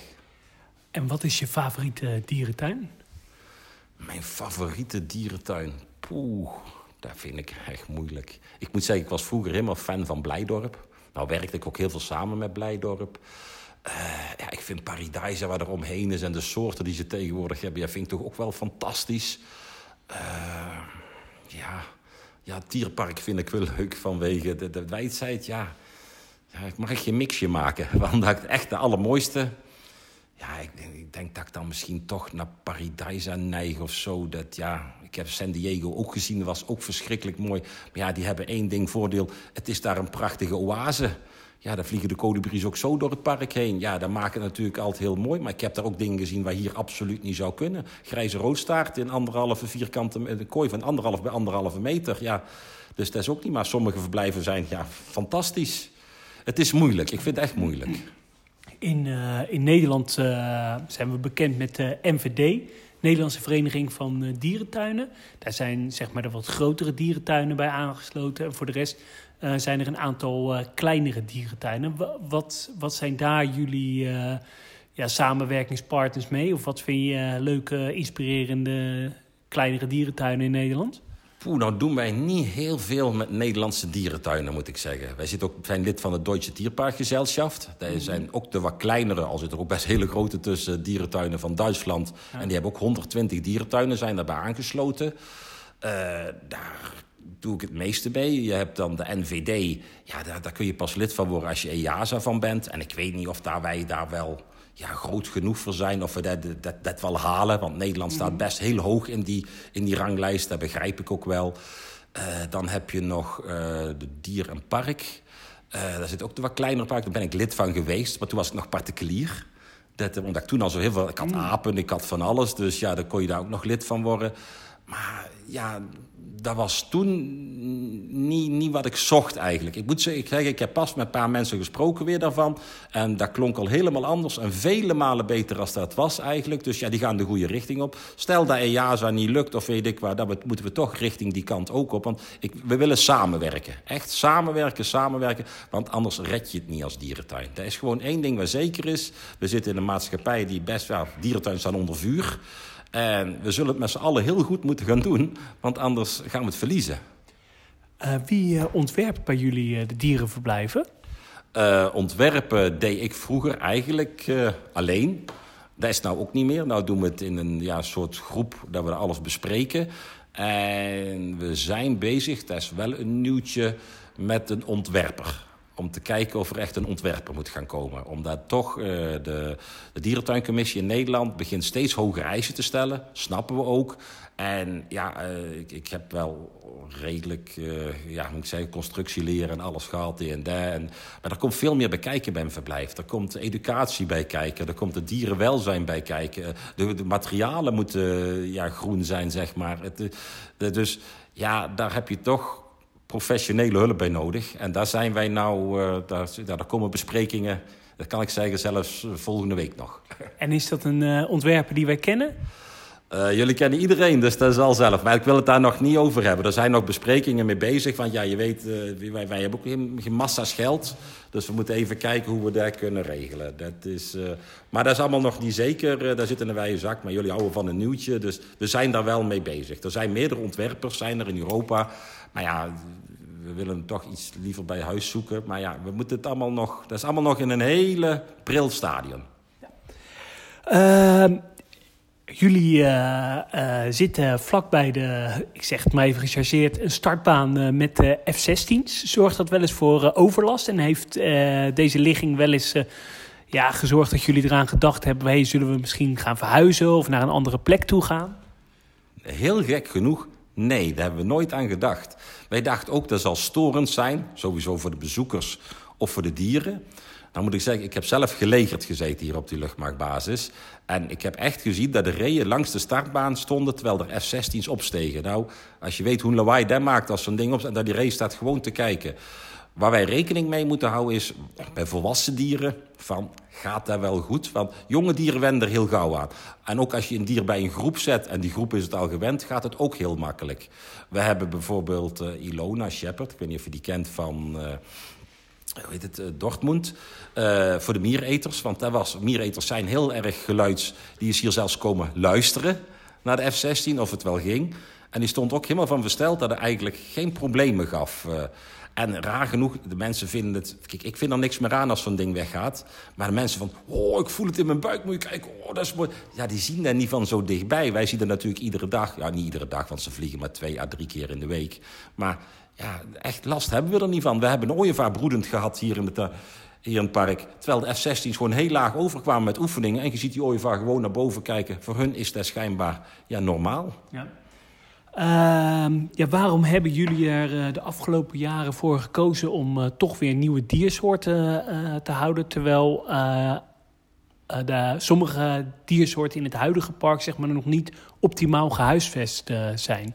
En wat is je favoriete dierentuin? Mijn favoriete dierentuin? Poeh, dat vind ik echt moeilijk. Ik moet zeggen, ik was vroeger helemaal fan van Blijdorp. Nou werkte ik ook heel veel samen met Blijdorp. Uh, ja, ik vind Paradise waar er omheen is en de soorten die ze tegenwoordig hebben... Ja, vind ik toch ook wel fantastisch. Uh, ja, ja, het dierpark vind ik wel leuk vanwege de, de wijdheid. Ja. ja, ik mag geen mixje maken. Want dat echt de allermooiste... Ja, ik denk, ik denk, dat ik dan misschien toch naar Paradise neig of zo. Dat, ja, ik heb San Diego ook gezien, dat was ook verschrikkelijk mooi. Maar ja, die hebben één ding voordeel. Het is daar een prachtige oase. Ja, daar vliegen de kolibries ook zo door het park heen. Ja, dat maakt het natuurlijk altijd heel mooi. Maar ik heb daar ook dingen gezien waar hier absoluut niet zou kunnen. Grijze roodstaart in anderhalve vierkante... Kooi van anderhalf bij anderhalve meter. Ja, dus dat is ook niet. Maar sommige verblijven zijn ja, fantastisch. Het is moeilijk. Ik vind het echt moeilijk. In, uh, in Nederland uh, zijn we bekend met de NVD, Nederlandse Vereniging van Dierentuinen. Daar zijn zeg maar de wat grotere dierentuinen bij aangesloten. En voor de rest zijn er een aantal kleinere dierentuinen. Wat, wat zijn daar jullie ja, samenwerkingspartners mee? Of wat vind je leuke, inspirerende kleinere dierentuinen in Nederland? Poeh, nou doen wij niet heel veel met Nederlandse dierentuinen, moet ik zeggen. Wij zitten ook, zijn lid van het Deutsche Tierparkgesellschaft. Daar mm. zijn ook de wat kleinere, al zitten er ook best hele grote tussen dierentuinen van Duitsland. En die hebben ook 120 dierentuinen, zijn daarbij aangesloten. Uh, daar doe ik het meeste mee. Je hebt dan de NVD. Ja, daar, daar kun je pas lid van worden als je EASA van bent. En ik weet niet of daar wij daar wel ja, groot genoeg voor zijn of we dat, dat, dat wel halen. Want Nederland staat mhm. best heel hoog in die, in die ranglijst, dat begrijp ik ook wel. Uh, dan heb je nog uh, de Dier en Park. Uh, daar zit ook een wat kleiner park. Daar ben ik lid van geweest, maar toen was ik nog particulier. Dat, omdat ik toen al zo heel veel... Ik had mhm. apen, ik had van alles. Dus ja, dan kon je daar ook nog lid van worden. Maar ja, dat was toen niet, niet wat ik zocht eigenlijk. Ik moet zeggen, ik heb pas met een paar mensen gesproken weer daarvan. En dat klonk al helemaal anders en vele malen beter als dat was eigenlijk. Dus ja, die gaan de goede richting op. Stel dat EASA niet lukt of weet ik waar, dan moeten we toch richting die kant ook op. Want ik, we willen samenwerken. Echt samenwerken, samenwerken. Want anders red je het niet als dierentuin. Dat is gewoon één ding wat zeker is. We zitten in een maatschappij die best wel... Dierentuin staan onder vuur. En we zullen het met z'n allen heel goed moeten gaan doen, want anders gaan we het verliezen. Uh, wie uh, ontwerpt bij jullie uh, de dierenverblijven? ontwerpen deed ik vroeger eigenlijk alleen. Dat is nou ook niet meer. Nou doen we het in een ja, soort groep dat we alles bespreken. En we zijn bezig, dat is wel een nieuwtje, met een ontwerper om te kijken of er echt een ontwerper moet gaan komen. Omdat toch uh, de, de dierentuincommissie in Nederland begint steeds hogere eisen te stellen. Snappen we ook. En ja, uh, ik, ik heb wel redelijk, uh, ja, moet ik zeggen, constructieleren en alles gehad. En daar. En, maar er komt veel meer bij kijken bij een verblijf. Er komt educatie bij kijken. Er komt het dierenwelzijn bij kijken. De, materialen moeten ja, groen zijn, zeg maar. Het, dus ja, daar heb je toch professionele hulp bij nodig. En daar zijn wij nou, uh, daar, daar komen besprekingen, dat kan ik zeggen, zelfs volgende week nog. En is dat een uh, ontwerper die wij kennen? Uh, jullie kennen iedereen, dus dat is al zelf. Maar ik wil het daar nog niet over hebben. Er zijn nog besprekingen mee bezig. Want ja, je weet, uh, wij, wij, hebben ook geen, geen, massa's geld. Dus we moeten even kijken hoe we dat kunnen regelen. Dat is, uh, maar dat is allemaal nog niet zeker. daar zit in een wijze zak. Maar jullie houden van een nieuwtje. Dus we zijn daar wel mee bezig. Er zijn meerdere ontwerpers zijn er in Europa. Maar ja, we willen toch iets liever bij huis zoeken. Maar ja, we moeten het allemaal nog... Dat is allemaal nog in een hele pril stadium. Ja. Ehm, Jullie uh, uh, zitten vlakbij de, ik zeg het maar even gechargeerd, een startbaan uh, met de F-16's. Zorgt dat wel eens voor overlast en heeft deze ligging wel eens ja, gezorgd dat jullie eraan gedacht hebben... Hey, zullen we misschien gaan verhuizen of naar een andere plek toe gaan? Heel gek genoeg, nee, daar hebben we nooit aan gedacht. Wij dachten ook dat zal storend zijn, sowieso voor de bezoekers of voor de dieren... Nou moet ik zeggen, ik heb zelf gelegerd gezeten hier op die luchtmachtbasis. En ik heb echt gezien dat de reeën langs de startbaan stonden... terwijl er F-16's opstegen. Nou, als je weet hoe lawaai dat maakt als zo'n ding op... en dat die race staat gewoon te kijken. Waar wij rekening mee moeten houden is bij volwassen dieren... van gaat dat wel goed? Want jonge dieren wennen er heel gauw aan. En ook als je een dier bij een groep zet en die groep is het al gewend... gaat het ook heel makkelijk. We hebben bijvoorbeeld uh, Ilona Shepard, ik weet niet of je die kent van... Uh, hoe heet het, uh, Dortmund, voor de miereters. Want dat was, miereters zijn heel erg geluids. Die is hier zelfs komen luisteren naar de F-16, of het wel ging. En die stond ook helemaal van versteld dat het eigenlijk geen problemen gaf. En raar genoeg, de mensen vinden het... Kijk, ik vind er niks meer aan als zo'n ding weggaat. Maar de mensen van, oh, ik voel het in mijn buik, moet je kijken. Oh, dat is mooi. Ja, die zien dat niet van zo dichtbij. Wij zien dat natuurlijk iedere dag. Ja, niet iedere dag, want ze vliegen maar twee à drie keer in de week. Maar ja, echt last hebben we er niet van. We hebben een ooievaar broedend gehad hier in het, uh, hier in het park. Terwijl de F-16's gewoon heel laag overkwamen met oefeningen. En je ziet die ooievaar gewoon naar boven kijken. Voor hun is dat schijnbaar ja, normaal. Ja. Uh, ja, waarom hebben jullie er uh, de afgelopen jaren voor gekozen om uh, toch weer nieuwe diersoorten uh, te houden? Terwijl de, sommige diersoorten in het huidige park zeg maar, nog niet optimaal gehuisvest zijn.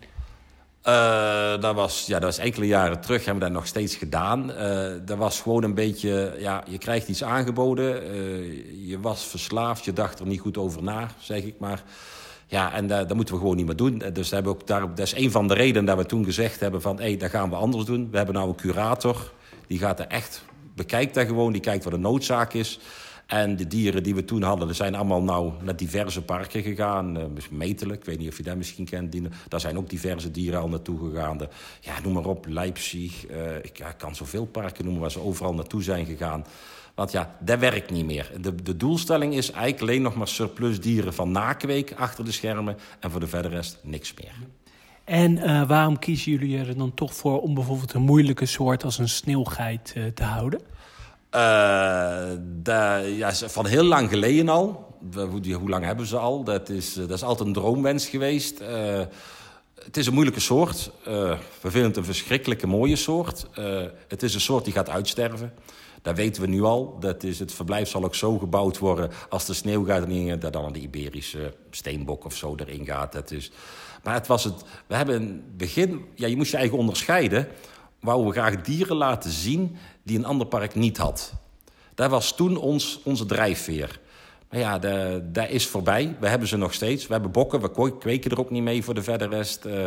Dat, was, ja, dat was enkele jaren terug, hebben we dat nog steeds gedaan. Dat was gewoon een beetje, ja, je krijgt iets aangeboden. Je was verslaafd, je dacht er niet goed over na, zeg ik maar. Ja, en dat, dat moeten we gewoon niet meer doen. Dus hebben ook daar, dat is een van de redenen dat we toen gezegd hebben van... hé, hey, dat gaan we anders doen. We hebben nou een curator, die gaat er echt... bekijkt dat gewoon, die kijkt wat de noodzaak is... En de dieren die we toen hadden, er zijn allemaal nou naar diverse parken gegaan. Uh, metelijk, ik weet niet of je dat misschien kent. Die, daar zijn ook diverse dieren al naartoe gegaan. Ja, noem maar op, Leipzig. Uh, ik kan zoveel parken noemen waar ze overal naartoe zijn gegaan. Want ja, dat werkt niet meer. De, de doelstelling is eigenlijk alleen nog maar surplus dieren van nakweek achter de schermen. En voor de verder rest niks meer. En uh, waarom kiezen jullie er dan toch voor om bijvoorbeeld een moeilijke soort als een sneeuwgeit uh, te houden? Uh, de, ja, van heel lang geleden al. Hoe, hoe, lang hebben ze al? Dat is, dat is altijd een droomwens geweest. Uh, het is een moeilijke soort. Uh, we vinden het een verschrikkelijke mooie soort. het is een soort die gaat uitsterven. Dat weten we nu al. Dat is, het verblijf zal ook zo gebouwd worden als de sneeuw gaat in, dat dan de Iberische steenbok of zo erin gaat. Dat is, maar het was het. We hebben het begin. Ja, je moest je eigen onderscheiden. Wouden we graag dieren laten zien die een ander park niet had. Dat was toen ons, onze drijfveer. Maar ja, dat is voorbij. We hebben ze nog steeds. We hebben bokken, we kweken er ook niet mee voor de verder rest. Uh,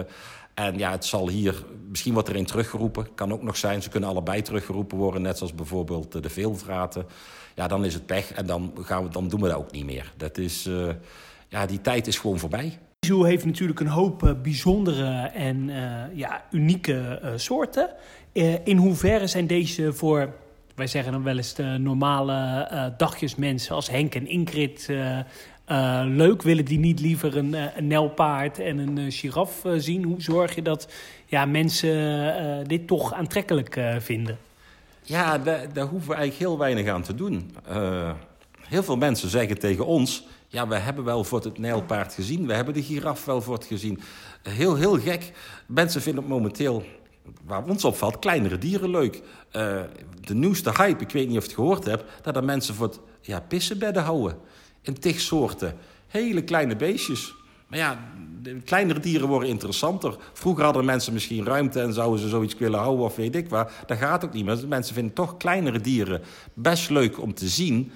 en ja, het zal hier, misschien wordt er een teruggeroepen. Kan ook nog zijn, ze kunnen allebei teruggeroepen worden. Net zoals bijvoorbeeld de veelvraten. Ja, dan is het pech en dan, gaan we, dan doen we dat ook niet meer. Dat is, uh, ja, die tijd is gewoon voorbij. Zoo heeft natuurlijk een hoop uh, bijzondere en ja, unieke soorten. in hoeverre zijn deze voor wij zeggen dan wel eens de normale dagjesmensen als Henk en Ingrid uh, leuk. Willen die niet liever een, een nelpaard en een giraf zien? Hoe zorg je dat ja, mensen dit toch aantrekkelijk vinden? Ja, daar, daar, hoeven we eigenlijk heel weinig aan te doen. heel veel mensen zeggen tegen ons... Ja, we hebben wel voor het nijlpaard gezien. We hebben de giraf wel voor het gezien. Heel, heel gek. Mensen vinden het momenteel waar ons opvalt, kleinere dieren leuk. Uh, de nieuwste hype, ik weet niet of je het gehoord hebt... dat er mensen voor het ja, pissenbedden houden. In tig soorten. Hele kleine beestjes. Maar ja, de kleinere dieren worden interessanter. Vroeger hadden mensen misschien ruimte en zouden ze zoiets willen houden of weet ik waar. Dat gaat ook niet meer. Mensen vinden toch kleinere dieren best leuk om te zien.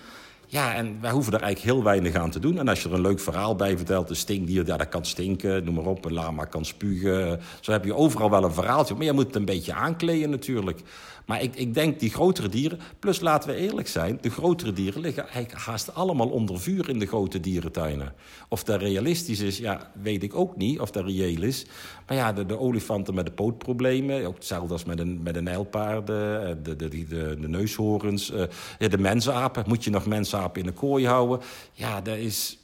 Ja, en wij hoeven er eigenlijk heel weinig aan te doen. En als je er een leuk verhaal bij vertelt, een stinkdier, ja, dat kan stinken, noem maar op. Een lama kan spugen. Zo heb je overal wel een verhaaltje. Maar je moet het een beetje aankleden natuurlijk. Maar ik, ik denk die grotere dieren, plus laten we eerlijk zijn, de grotere dieren liggen eigenlijk haast allemaal onder vuur in de grote dierentuinen. Of dat realistisch is, ja, weet ik ook niet of dat reëel is. Maar ja, de, de olifanten met de pootproblemen, ook hetzelfde als met de, met de nijlpaarden, eh, de, de, de, de, neushoorns, uh, de mensapen. Moet je nog mensapen in de kooi houden? Ja, daar is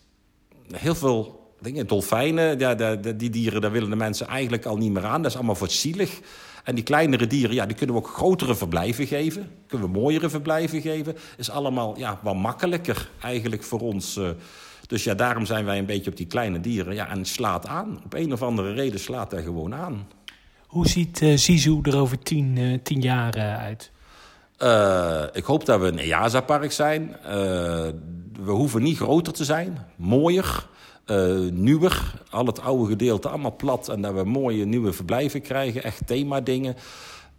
heel veel dingen. Dolfijnen, ja, die dieren, daar willen de mensen eigenlijk al niet meer aan. Dat is allemaal voor zielig. En die kleinere dieren, ja, die kunnen we ook grotere verblijven geven. Kunnen we mooiere verblijven geven. Is allemaal ja, wat makkelijker eigenlijk voor ons. Uh, dus ja, daarom zijn wij een beetje op die kleine dieren. Ja, en slaat aan. Op een of andere reden slaat hij gewoon aan. Hoe ziet uh, Sisu er over tien, uh, tien jaar uit? ik hoop dat we een EASA-park zijn. we hoeven niet groter te zijn. Mooier. Uh, nieuwer. Al het oude gedeelte allemaal plat. En dat we mooie nieuwe verblijven krijgen. Echt themadingen.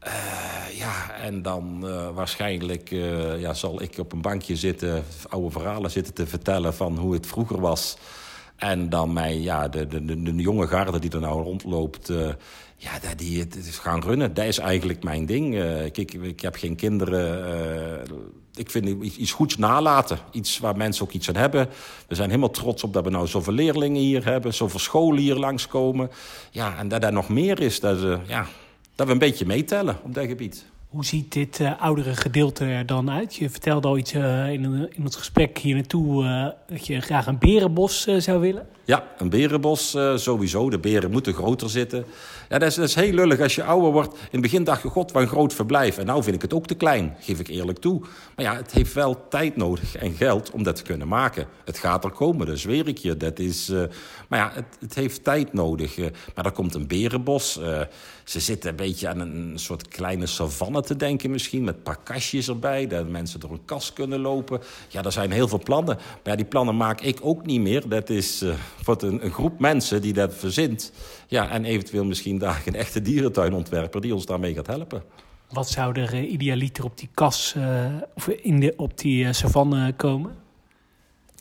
Uh, ja, en dan uh, waarschijnlijk ja, zal ik op een bankje zitten... oude verhalen zitten te vertellen van hoe het vroeger was. En dan mij, ja, de, de, de, de jonge garde die er nou rondloopt... ja, die het gaan runnen. Dat is eigenlijk mijn ding. ik, ik heb geen kinderen ik vind iets goeds nalaten. Iets waar mensen ook iets aan hebben. We zijn helemaal trots op dat we nou zoveel leerlingen hier hebben. Zoveel scholen hier langskomen. Ja, en dat er nog meer is. Dat, uh, ja, dat we een beetje meetellen op dat gebied. Hoe ziet dit uh, oudere gedeelte er dan uit? Je vertelde al iets uh, in, in het gesprek hier naartoe dat je graag een berenbos zou willen. Ja, een berenbos sowieso. De beren moeten groter zitten. Ja, dat is, is heel lullig. Als je ouder wordt, in het begin dacht je, god, wat een groot verblijf. En nou vind ik het ook te klein, geef ik eerlijk toe. Maar ja, het heeft wel tijd nodig en geld om dat te kunnen maken. Het gaat er komen, dat zweer ik je. Dat is, uh, maar ja, het, het, heeft tijd nodig. Uh, maar er komt een berenbos. Ze zitten een beetje aan een soort kleine savanne te denken misschien. Met een paar kastjes erbij, dat mensen door een kast kunnen lopen. Ja, er zijn heel veel plannen. Maar ja, die plannen maak ik ook niet meer. Dat is voor een, een groep mensen die dat verzint. Ja, en eventueel misschien daar een echte dierentuinontwerper die ons daarmee gaat helpen. Wat zou er uh, idealiter op die kas uh, of in de, op die uh, savanne komen?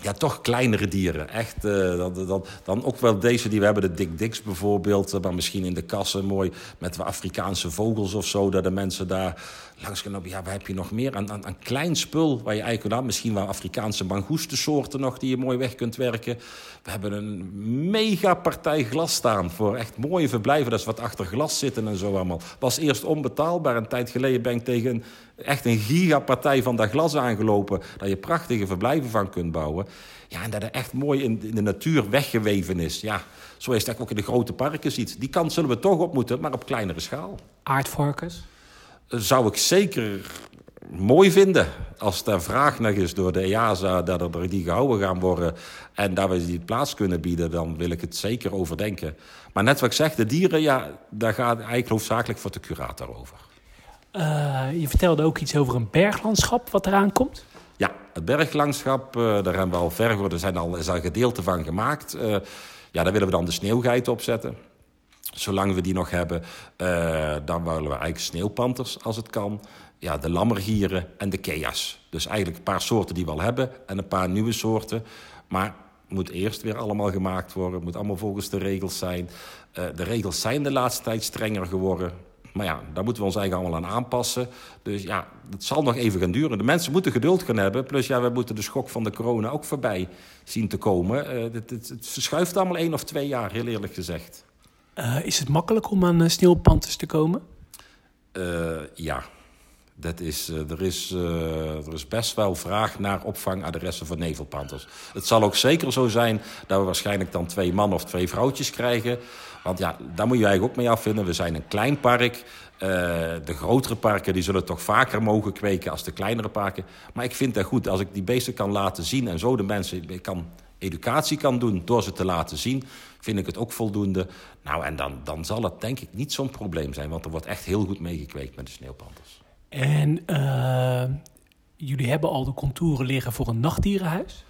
Ja, toch kleinere dieren. Echt, dan, dan, dan ook wel deze die we hebben, de Dick Dicks bijvoorbeeld. maar misschien in de kassen mooi met Afrikaanse vogels of zo. Dat de mensen daar langs kunnen. Ja, waar heb je nog meer? Aan, aan, aan klein spul waar je eigenlijk dan misschien wel Afrikaanse mangoestensoorten nog die je mooi weg kunt werken. We hebben een mega partij glas staan voor echt mooie verblijven. Dat is wat achter glas zitten en zo allemaal. Was eerst onbetaalbaar. Een tijd geleden ben ik tegen echt een gigapartij van dat glas aangelopen. Daar je prachtige verblijven van kunt bouwen. Ja, en dat er echt mooi in, in de natuur weggeweven is. Ja, zoals je dat ook in de grote parken ziet. Die kant zullen we toch op moeten, maar op kleinere schaal. Aardvarkens? Zou ik zeker mooi vinden als er vraag nog is door de EASA dat er die gehouden gaan worden en dat we die plaats kunnen bieden, dan wil ik het zeker overdenken. Maar net wat ik zeg, de dieren, ja, daar gaat eigenlijk hoofdzakelijk voor de curator over. Uh, je vertelde ook iets over een berglandschap wat eraan komt. Ja, het berglandschap, uh, daar hebben we al er zijn al, is al gedeelte van gemaakt. Uh, ja, daar willen we dan de sneeuwgeit op zetten. Zolang we die nog hebben, dan willen we eigenlijk sneeuwpanters als het kan ja, de lammergieren en de kea's. Dus eigenlijk een paar soorten die we al hebben en een paar nieuwe soorten. Maar moet eerst weer allemaal gemaakt worden. Het moet allemaal volgens de regels zijn. Uh, de regels zijn de laatste tijd strenger geworden. Maar ja, daar moeten we ons eigenlijk allemaal aan aanpassen. Dus ja, het zal nog even gaan duren. De mensen moeten geduld gaan hebben. Plus ja, we moeten de schok van de corona ook voorbij zien te komen. Uh, het, het, het, verschuift allemaal één of twee jaar, heel eerlijk gezegd. Uh, is het makkelijk om aan sneeuwpanters te komen? ja, dat is, er, is, er is best wel vraag naar opvangadressen voor nevelpanters. Het zal ook zeker zo zijn dat we waarschijnlijk dan twee mannen of twee vrouwtjes krijgen. Want ja, daar moet je eigenlijk ook mee afvinden. We zijn een klein park. De grotere parken die zullen toch vaker mogen kweken als de kleinere parken. Maar ik vind dat goed als ik die beesten kan laten zien en zo de mensen kan, educatie kan doen door ze te laten zien. Vind ik het ook voldoende. Nou, en dan, dan zal het denk ik niet zo'n probleem zijn, want er wordt echt heel goed meegekweekt met de sneeuwpanters. En uh, jullie hebben al de contouren liggen voor een nachtdierenhuis?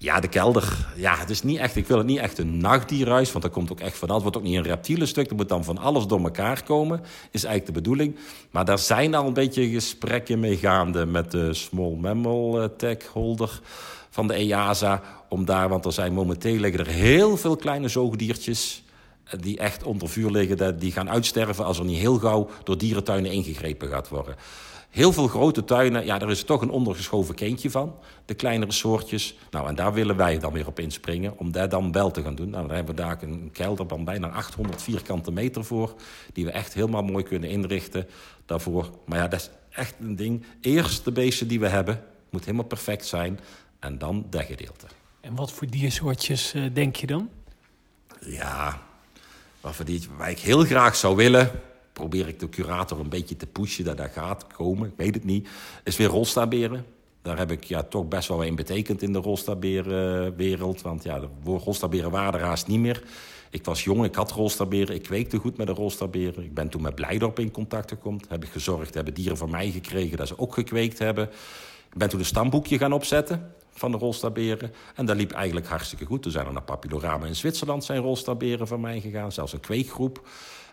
Ja, de kelder. Ja, het is niet echt, ik wil het niet echt een nachtdierhuis, want dat komt ook echt van alles. Het wordt ook niet een reptielenstuk, er moet dan van alles door elkaar komen, is eigenlijk de bedoeling. Maar daar zijn al een beetje gesprekken mee gaande met de Small Mammal eh, Tech Holder van de EASA. Om daar, want er zijn momenteel liggen er heel veel kleine zoogdiertjes eh, die echt onder vuur liggen, die gaan uitsterven als er niet heel gauw door dierentuinen ingegrepen gaat worden. Heel veel grote tuinen, ja, daar is toch een ondergeschoven kindje van. De kleinere soortjes. Nou, en daar willen wij dan weer op inspringen. Om daar dan wel te gaan doen. Nou, dan hebben we daar een kelder van bijna 800 vierkante meter voor. Die we echt helemaal mooi kunnen inrichten daarvoor. Maar ja, dat is echt een ding. Eerst de beesten die we hebben. Moet helemaal perfect zijn. En dan dat gedeelte. En wat voor diersoortjes uh, denk je dan? Ja, wat voor diertjes waar ik heel graag zou willen probeer ik de curator een beetje te pushen dat dat gaat komen. Ik weet het niet. Is weer rolstaberen. Daar heb ik ja, toch best wel in betekend in de rolstaberenwereld. Want ja, de rolstaberen waren er haast niet meer. Ik was jong, ik had rolstaberen. Ik kweekte goed met de rolstaberen. Ik ben toen met Blijdorp in contact gekomen. Heb ik gezorgd, hebben dieren van mij gekregen dat ze ook gekweekt hebben. Ik ben toen een stamboekje gaan opzetten van de rolstaberen. En dat liep eigenlijk hartstikke goed. Toen zijn er naar Papillorama in Zwitserland zijn rolstaberen van mij gegaan. Zelfs een kweekgroep.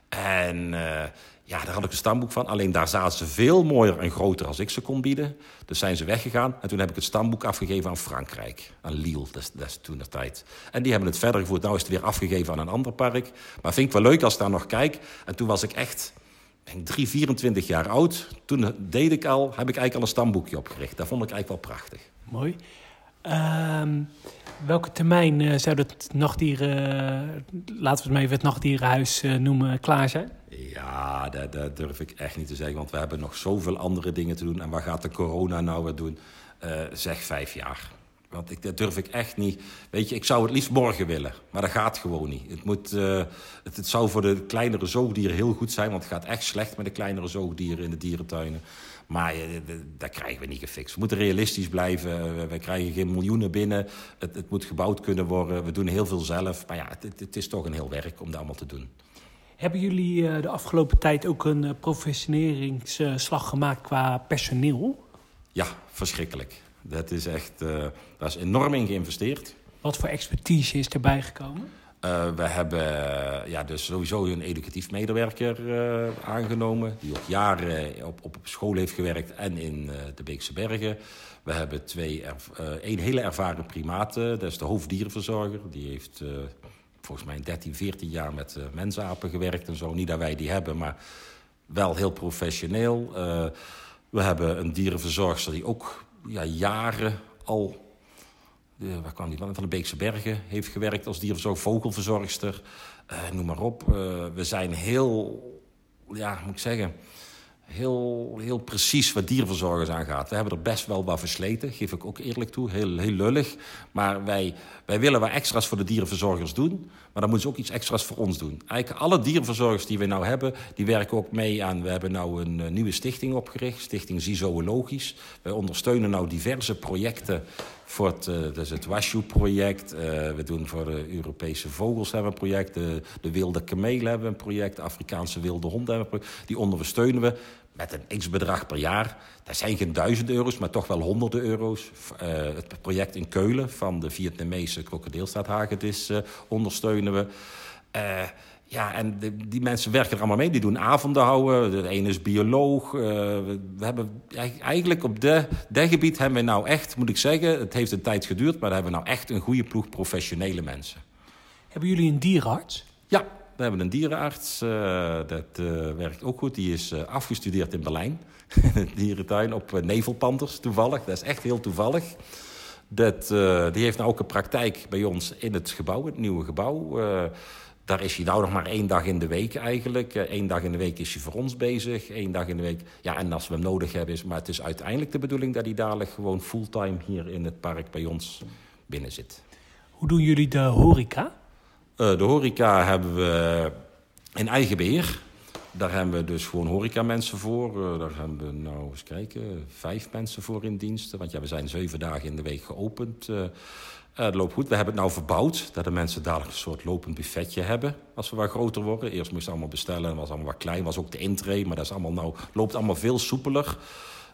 En uh, ja, daar had ik een stamboek van. Alleen daar zaten ze veel mooier en groter als ik ze kon bieden. Dus zijn ze weggegaan. En toen heb ik het stamboek afgegeven aan Frankrijk. Aan Lille, dat is toen de tijd. En die hebben het verder gevoerd. Nou is het weer afgegeven aan een ander park. Maar vind ik wel leuk als ik daar nog kijk. En toen was ik echt denk 3, 24 jaar oud. Toen deed ik al, heb ik eigenlijk al een stamboekje opgericht. Dat vond ik eigenlijk wel prachtig. Mooi. Um, welke termijn uh, zou het nachtdieren, laten we het maar even het nachtdierenhuis uh, noemen, klaar zijn? Ja, dat, dat, durf ik echt niet te zeggen, want we hebben nog zoveel andere dingen te doen. En wat gaat de corona nou weer doen? Uh, zeg vijf jaar. Want ik, dat durf ik echt niet. Weet je, ik zou het liefst morgen willen. Maar dat gaat gewoon niet. Het, moet, uh, het, het, zou voor de kleinere zoogdieren heel goed zijn. Want het gaat echt slecht met de kleinere zoogdieren in de dierentuinen. Maar uh, dat krijgen we niet gefixt. We moeten realistisch blijven. We krijgen geen miljoenen binnen. Het, het, moet gebouwd kunnen worden. We doen heel veel zelf. Maar ja, het, het is toch een heel werk om dat allemaal te doen. Hebben jullie de afgelopen tijd ook een professioneringsslag gemaakt qua personeel? Ja, verschrikkelijk. Dat is echt, uh, daar is enorm in geïnvesteerd. Wat voor expertise is erbij gekomen? Uh, we hebben ja, dus sowieso een educatief medewerker uh, aangenomen... die ook jaren op, op school heeft gewerkt en in de Beekse Bergen. We hebben twee een hele ervaren primaten, dat is de hoofddierenverzorger. Die heeft volgens mij 13, 14 jaar met mensapen gewerkt en zo. Niet dat wij die hebben, maar wel heel professioneel. we hebben een dierenverzorgster die ook ja, jaren al... De, waar kwam die van? Van de Beekse Bergen heeft gewerkt als dierverzorg, vogelverzorgster. Uh, noem maar op. Uh, we zijn heel, ja, moet ik zeggen heel, heel precies wat dierverzorgers aangaat. We hebben er best wel wat versleten, geef ik ook eerlijk toe. Heel, heel lullig. Maar wij, wij willen wat extra's voor de dierenverzorgers doen. Maar dan moeten ze ook iets extra's voor ons doen. Eigenlijk alle dierenverzorgers die we nou hebben, die werken ook mee aan... We hebben nou een uh, nieuwe stichting opgericht, Stichting Zizoologisch. Wij ondersteunen nou diverse projecten voor het, dus het Washoe-project. Uh, we doen voor de Europese vogels hebben een project. De, de wilde kamelen hebben een project. De Afrikaanse wilde honden hebben een project. Die ondersteunen we met een x-bedrag per jaar. Dat zijn geen duizend euro's, maar toch wel honderden euro's. Het project in Keulen van de Vietnamese krokodilstaathagedis uh, ondersteunen we. Ja, en de, die mensen werken er allemaal mee. Die doen avonden houden. De ene is bioloog. Uh, we, hebben eigenlijk op dat gebied hebben we nou echt, moet ik zeggen... het heeft een tijd geduurd, maar daar hebben we nou echt een goede ploeg professionele mensen. Hebben jullie een dierenarts? Ja, we hebben een dierenarts. Uh, dat uh, werkt ook goed. Die is afgestudeerd in Berlijn. dierentuin op nevelpanters, toevallig. Dat is echt heel toevallig. Dat, die heeft nou ook een praktijk bij ons in het gebouw, het nieuwe gebouw... Daar is hij nou nog maar één dag in de week eigenlijk. Eén eh, dag in de week is hij voor ons bezig. Eén dag in de week. Ja, en als we hem nodig hebben is. Maar het is uiteindelijk de bedoeling dat hij dadelijk gewoon fulltime hier in het park bij ons binnen zit. Hoe doen jullie de horeca? Uh, de horeca hebben we in eigen beheer. Daar hebben we dus gewoon horecamensen voor. Uh, daar hebben we, nou eens kijken, vijf mensen voor in diensten. Want ja, we zijn zeven dagen in de week geopend. Uh, uh, loopt goed. We hebben het nou verbouwd. Dat de mensen dadelijk een soort lopend buffetje hebben. Als we wat groter worden. Eerst moesten we allemaal bestellen. En was allemaal wat klein. Was ook de intree. Maar dat is allemaal nou, loopt allemaal veel soepeler.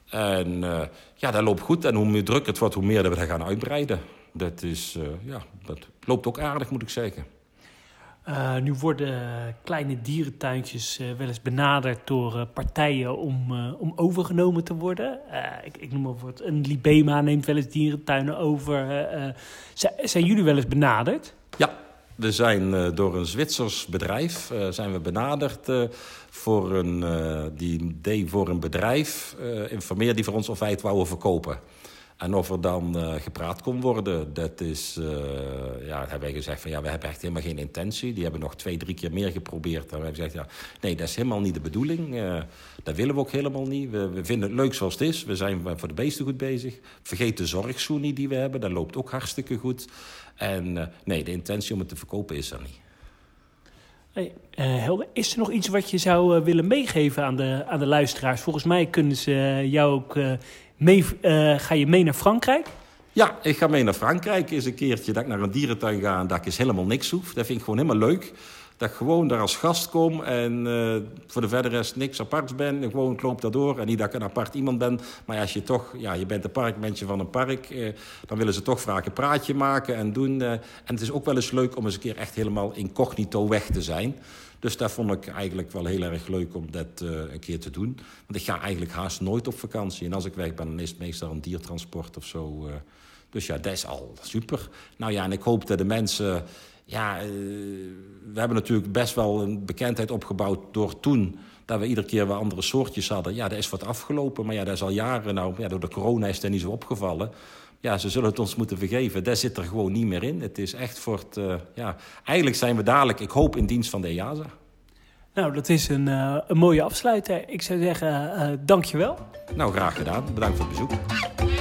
En uh, ja, dat loopt goed. En hoe meer druk het wordt, hoe meer we dat gaan uitbreiden. Dat, is, ja, dat loopt ook aardig, moet ik zeggen. Uh, nu worden kleine dierentuintjes uh, wel eens benaderd door uh, partijen om, om overgenomen te worden. Ik, ik, noem bijvoorbeeld een Libema neemt wel eens dierentuinen over. zijn jullie wel eens benaderd? Ja, we zijn door een Zwitsers bedrijf zijn we benaderd voor een, die deed voor een bedrijf, informeerde die voor ons of wij het wouden verkopen. En of er dan uh, gepraat kon worden, dat is... Uh, ja, hebben wij gezegd van ja, we hebben echt helemaal geen intentie. Die hebben nog twee, drie keer meer geprobeerd. En we hebben gezegd, ja, nee, dat is helemaal niet de bedoeling. Uh, dat willen we ook helemaal niet. We, we, vinden het leuk zoals het is. We zijn voor de beesten goed bezig. Vergeet de zorgsoenie die we hebben. Dat loopt ook hartstikke goed. En nee, de intentie om het te verkopen is er niet. Hey, Helder, is er nog iets wat je zou willen meegeven aan de, aan de luisteraars? Volgens mij kunnen ze jou ook Mee, uh, ga je mee naar Frankrijk? Ja, ik ga mee naar Frankrijk. Eens een keertje dat ik naar een dierentuin ga en dat ik helemaal niks hoef. Dat vind ik gewoon helemaal leuk. Dat ik gewoon daar als gast kom en uh, voor de verder rest niks aparts ben. Gewoon ik loop daardoor. En niet dat ik een apart iemand ben. Maar als je toch, ja, je bent een parkmensje van een park. Uh, dan willen ze toch vaak een praatje maken en doen. Uh, en het is ook wel eens leuk om eens een keer echt helemaal incognito weg te zijn. Dus dat vond ik eigenlijk wel heel erg leuk om dat een keer te doen. Want ik ga eigenlijk haast nooit op vakantie. En als ik weg ben, dan is het meestal een diertransport of zo. Dus ja, dat is al super. Nou ja, en ik hoop dat de mensen... Ja, uh, we hebben natuurlijk best wel een bekendheid opgebouwd door toen dat we iedere keer wat andere soortjes hadden. Ja, dat is wat afgelopen, maar ja, dat is al jaren nou. Ja, door de corona is dat niet zo opgevallen. Ja, ze zullen het ons moeten vergeven. Dat zit er gewoon niet meer in. Het is echt voor het... Uh, ja, eigenlijk zijn we dadelijk, ik hoop, in dienst van de EASA. Nou, dat is een, uh, een mooie afsluiter. Ik zou zeggen, dank je wel. Nou, graag gedaan. Bedankt voor het bezoek.